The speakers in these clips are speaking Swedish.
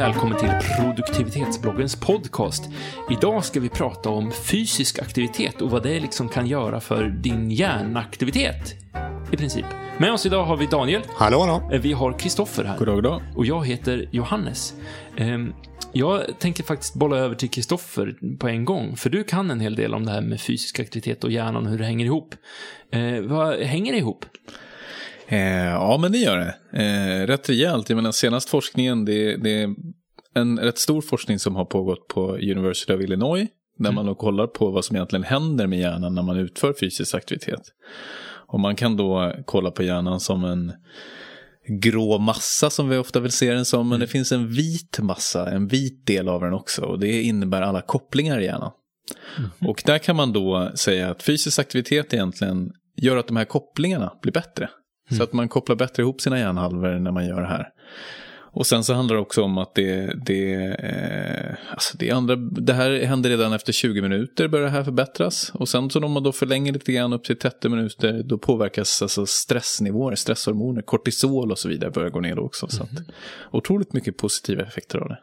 välkommen till produktivitetsbloggens podcast. Idag ska vi prata om fysisk aktivitet och vad det liksom kan göra för din hjärnaktivitet. I princip. Med oss idag har vi Daniel. Hallå, hallå. Eh, Vi har Kristoffer här. God dag. Och jag heter Johannes. Ehm, Jag tänker faktiskt bolla över till Kristoffer på en gång, för du kan en hel del om det här med fysisk aktivitet och hjärnan och hur det hänger ihop. Eh, vad hänger det ihop? Eh, ja, men det gör det. Eh, rätt rejält. Jag menar, senast forskningen, det, det är en rätt stor forskning som har pågått på University of Illinois. Där man då kollar på vad som egentligen händer med hjärnan när man utför fysisk aktivitet. Och man kan då kolla på hjärnan som en grå massa som vi ofta vill se den som. Men det finns en vit massa, en vit del av den också. Och det innebär alla kopplingar i hjärnan. Och där kan man då säga att fysisk aktivitet egentligen gör att de här kopplingarna blir bättre. Så att man kopplar bättre ihop sina hjärnhalvor när man gör det här. Och sen så handlar det också om att det, det, eh, alltså det, andra, det här händer redan efter 20 minuter börjar det här förbättras. Och sen så om man då förlänger lite grann upp till 30 minuter då påverkas alltså stressnivåer, stresshormoner, kortisol och så vidare börjar gå ner då också. Så att, otroligt mycket positiva effekter av det.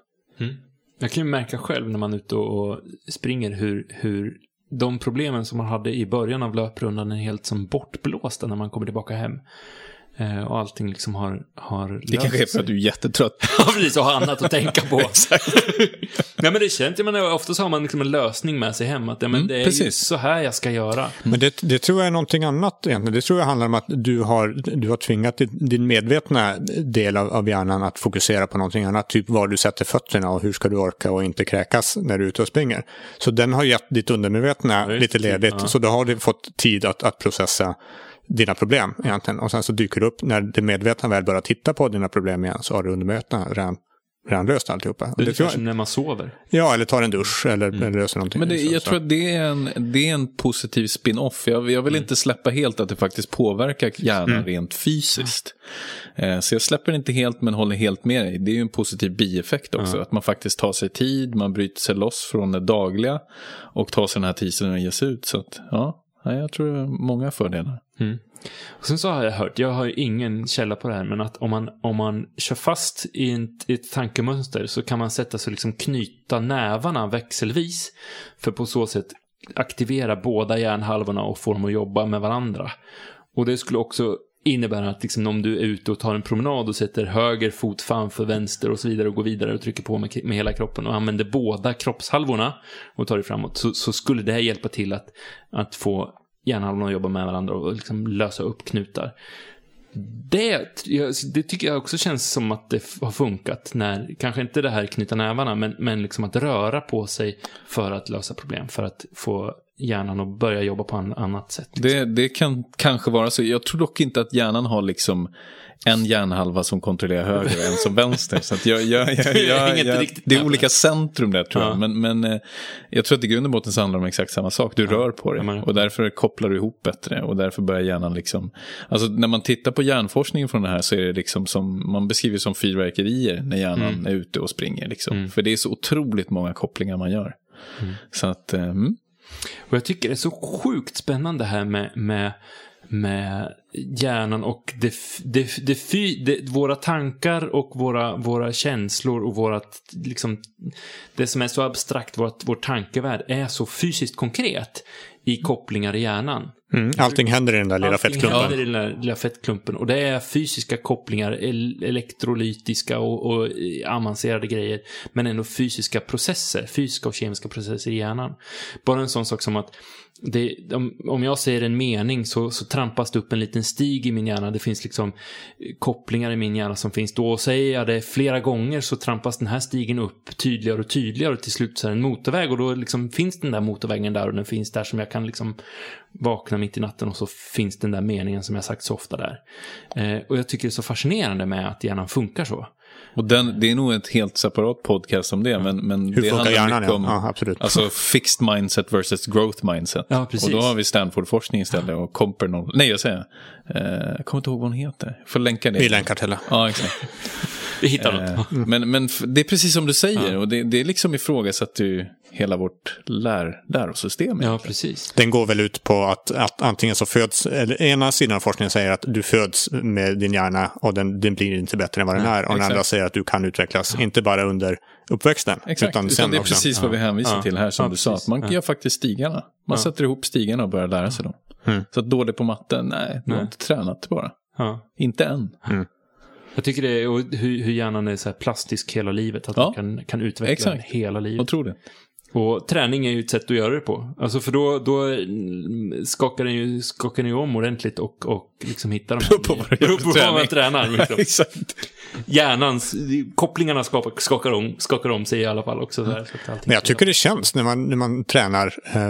Jag kan ju märka själv när man är ute och springer hur, hur de problemen som man hade i början av löprundan är helt som bortblåsta när man kommer tillbaka hem. Eh, och allting liksom har, har Det kanske är för att du är jättetrött. Ja, precis. Och har annat att tänka på. Nej, men det känns, jag menar, ofta så har man liksom en lösning med sig hem. Att ja, men Mm, det är ju precis. så här jag ska göra. Men det, det tror jag är någonting annat egentligen. Det tror jag handlar om att du har, du har tvingat din, medvetna del av, av hjärnan att fokusera på någonting annat. Typ var du sätter fötterna och hur ska du orka och inte kräkas när du är ute och springer. Så den har gett ditt undermedvetna just lite ledigt. Ja. Så då har du fått tid att, att processa dina problem egentligen. Och sen så dyker det upp, när det medvetna väl börjar titta på dina problem igen så har det undermedvetna redan, redan löst alltihopa. Och Det det tror jag, när man sover. ja, eller tar en dusch eller, eller löser någonting. Men det, Så- jag så. tror att det är en, det är en positiv spin-off. Jag, jag vill inte släppa helt att det faktiskt påverkar hjärnan rent fysiskt. Eh, så jag släpper inte helt men håller helt med dig. Det är ju en positiv bieffekt också. Att man faktiskt tar sig tid, man bryter sig loss från det dagliga och tar sig den här tiden att ge sig ut. Så att, ja, jag tror det är många fördelar. Mm. Och sen så har jag hört, jag har ju ingen källa på det här, men att om man, om man kör fast i ett, i ett tankemönster så kan man sätta sig och liksom knyta nävarna växelvis. För på så sätt aktivera båda hjärnhalvorna och få dem att jobba med varandra. Och det skulle också innebära att liksom om du är ute och tar en promenad och sätter höger fot framför vänster och så vidare och går vidare och trycker på med, med hela kroppen och använder båda kroppshalvorna och tar dig framåt så, så skulle det här hjälpa till att, att få hjärnhalvorna att jobba med varandra och liksom lösa upp knutar. Det, det tycker jag också känns som att det har funkat när, kanske inte det här knyta nävarna, men, men liksom att röra på sig för att lösa problem, för att få hjärnan att börja jobba på ett annat sätt. Det, det kan kanske vara så. Jag tror dock inte att hjärnan har liksom en hjärnhalva som kontrollerar höger och en som vänster. Så jag, jag, jag, Det är olika centrum där tror Ja. jag. Men, men eh, jag tror att i grund och botten så handlar det om exakt samma sak. Du rör på dig och därför kopplar du ihop bättre. Och därför börjar hjärnan liksom... Alltså när man tittar på hjärnforskningen från det här så är det liksom som... Man beskriver som fyrverkerier när hjärnan Mm. är ute och springer. Liksom. För det är så otroligt många kopplingar man gör. Så att... eh, Mm. Och jag tycker det är så sjukt spännande här med, med, med hjärnan och det, det, det, fy, det, våra tankar och våra, våra känslor och vårat, liksom, det som är så abstrakt, vårt, vår tankevärld, är så fysiskt konkret i kopplingar i hjärnan. Mm, allting händer i den där lilla fettklumpen. händer i den där lilla fettklumpen. Och det är fysiska kopplingar, el- elektrolytiska och, och avancerade grejer. Men ändå fysiska processer, fysiska och kemiska processer i hjärnan. Bara en sån sak som att det, om, jag säger en mening så, så trampas det upp en liten stig i min hjärna. Det finns liksom kopplingar i min hjärna som finns då. Och säger jag det flera gånger så trampas den här stigen upp tydligare och tydligare och till slut så är det en motorväg och då liksom finns den där motorvägen där och den finns där som jag kan liksom vakna mitt i natten och så finns den där meningen som jag sagt så ofta där. Eh, och jag tycker det är så fascinerande med att hjärnan funkar så. Och den, det är nog ett helt separat podcast om det. Men, men Hur det funkar hjärnan? mycket Ja. om ja, absolut. alltså fixed mindset versus growth mindset. Ja, precis. Och då har vi Stanford-forskning istället och Compernol. Nej, jag säger, eh, jag kommer inte ihåg vad hon heter. Får länka det. Vi länkar till det. Ja, exakt. Vi hittar något. Eh, men, men det är precis som du säger och det, det är liksom ifrågasatt ju hela vårt lär, lärosystem. Ja, precis. Den går väl ut på att, att antingen så föds, eller ena sidan av forskningen säger att du föds med din hjärna och den, den blir inte bättre än vad den är. Och den exakt. andra säger att du kan utvecklas, inte bara under uppväxten, Exakt, utan utan, det är också. precis vad vi hänvisar Ja. till här som Ja, du sa. Att man Ja. gör faktiskt stigarna. Man sätter ihop stigarna och börjar lära sig dem. Mm. Så att dålig på matten, nej, du har Nej. inte tränat bara. Ja. Inte än. Jag tycker det är, och hur, hur hjärnan är så här plastisk hela livet. Att Ja. man kan, kan utveckla Exakt. den hela livet. Otroligt. Och träning är ju ett sätt att göra det på. Alltså för då, då mm, skakar den ju, skakar den ju om ordentligt och, och liksom hittar de Beror på vad du gör Beror på vad man tränar. Liksom. Exakt. Hjärnans, kopplingarna skapar, skakar, om, skakar om sig i alla fall också. Så här, så Men jag tycker det känns när man, när man tränar. Eh,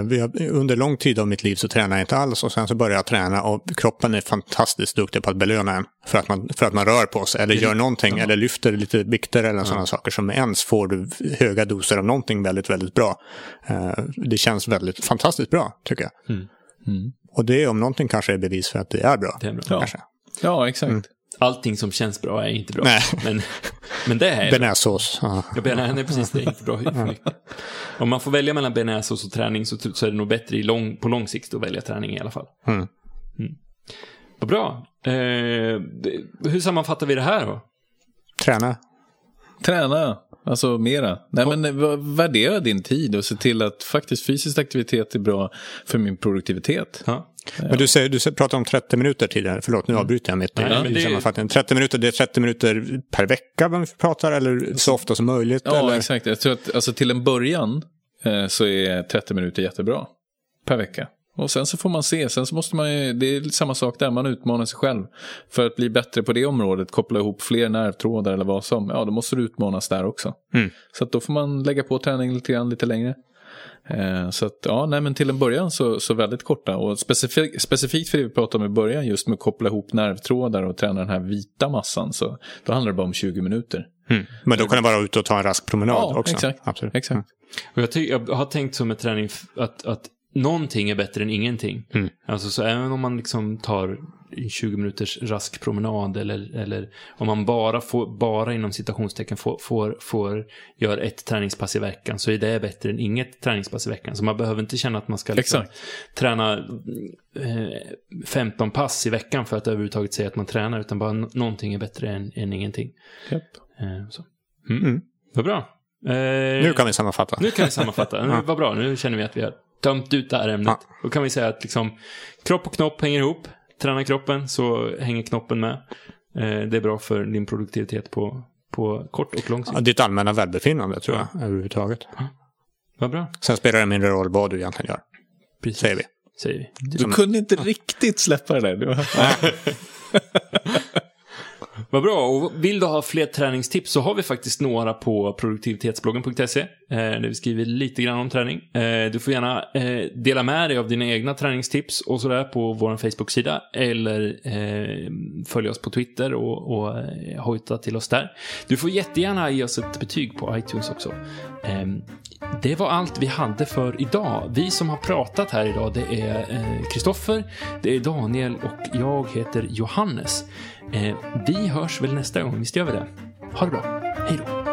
under lång tid av mitt liv så tränar jag inte alls och sen så börjar jag träna och kroppen är fantastiskt duktig på att belöna en för att man, för att man rör på sig eller gör någonting eller lyfter lite vikter eller sådana saker som ens får du höga doser av någonting väldigt, väldigt bra. Eh, det känns väldigt fantastiskt bra tycker jag. Mm. Mm. Och det om någonting kanske är bevis för att det är bra. Det är bra. Ja. Kanske. Ja, exakt. Allting som känns bra är inte bra. Nej. Men, men det är. Bearnaisesås. Ja. Ja, bearnaise, precis, det är inte bra. Om man får välja mellan bearnaisesås och träning så, så är det nog bättre i lång, på lång sikt att välja träning i alla fall. Mm. Vad bra. Eh, hur sammanfattar vi det här då? Träna. Träna, alltså mera. Nej, men eh, värdera din tid och se till att faktiskt fysisk aktivitet är bra för min produktivitet. Ja. Men du, säger, du pratade om 30 minuter tidigare. Förlåt, nu avbryter jag mitt Nej, i sammanfattningen. 30 minuter, det är 30 minuter per vecka man pratar eller så ofta som möjligt? Ja, eller? exakt. Jag tror att alltså, till en början eh, så är 30 minuter jättebra per vecka. Och sen så får man se, sen så måste man ju, det är samma sak där, man utmanar sig själv. För att bli bättre på det området, koppla ihop fler nervtrådar eller vad som, ja då måste du utmanas där också. Mm. Så att då får man lägga på träning lite grann, lite längre. Eh, så att, ja, nej men till en början så, så väldigt korta. Och specifik, specifikt för det vi pratade om i början, just med att koppla ihop nervtrådar och träna den här vita massan, så då handlar det bara om 20 minuter. Mm. Men då kan det vara ut och ta en rask promenad Ja, också? exakt. Absolut. Exakt. Och jag, jag har tänkt som med träning att, att någonting är bättre än ingenting. Mm. Alltså så även om man liksom tar en 20 minuters rask promenad eller, eller om man bara får, bara inom citationstecken får, får, får göra ett träningspass i veckan så är det bättre än inget träningspass i veckan. Så man behöver inte känna att man ska liksom träna eh, 15 pass i veckan för att överhuvudtaget säga att man tränar utan bara någonting är bättre än, än ingenting. Japp. Eh, så. Mm. Mm. Vad bra. Eh, Nu kan vi sammanfatta. nu kan vi sammanfatta. Nu, vad bra, nu känner vi att vi har tömt ut det här ämnet. Då kan vi säga att liksom, kropp och knopp hänger ihop. Tränar kroppen så hänger knoppen med. Eh, det är bra för din produktivitet på, på kort och lång sikt. Ja, ditt allmänna välbefinnande tror jag överhuvudtaget. Vad bra. Sen spelar det mindre roll vad du egentligen gör, Precis. säger vi. Säger vi. Du kunde inte riktigt släppa det där. Vad bra. Och vill du ha fler träningstips så har vi faktiskt några på produktivitetsbloggen.se. Eh, där vi skriver lite grann om träning. Eh, du får gärna eh, dela med dig av dina egna träningstips och sådär på vår Facebook-sida. Eller eh, följa oss på Twitter och, och eh, hojta till oss där. Du får jättegärna ge oss ett betyg på iTunes också. Ehm, det var allt vi hade för idag. Vi som har pratat här idag det är eh, Kristoffer, det är Daniel och jag heter Johannes. Eh, vi hörs väl nästa gång, visst gör vi det? Ha det bra. Hej då.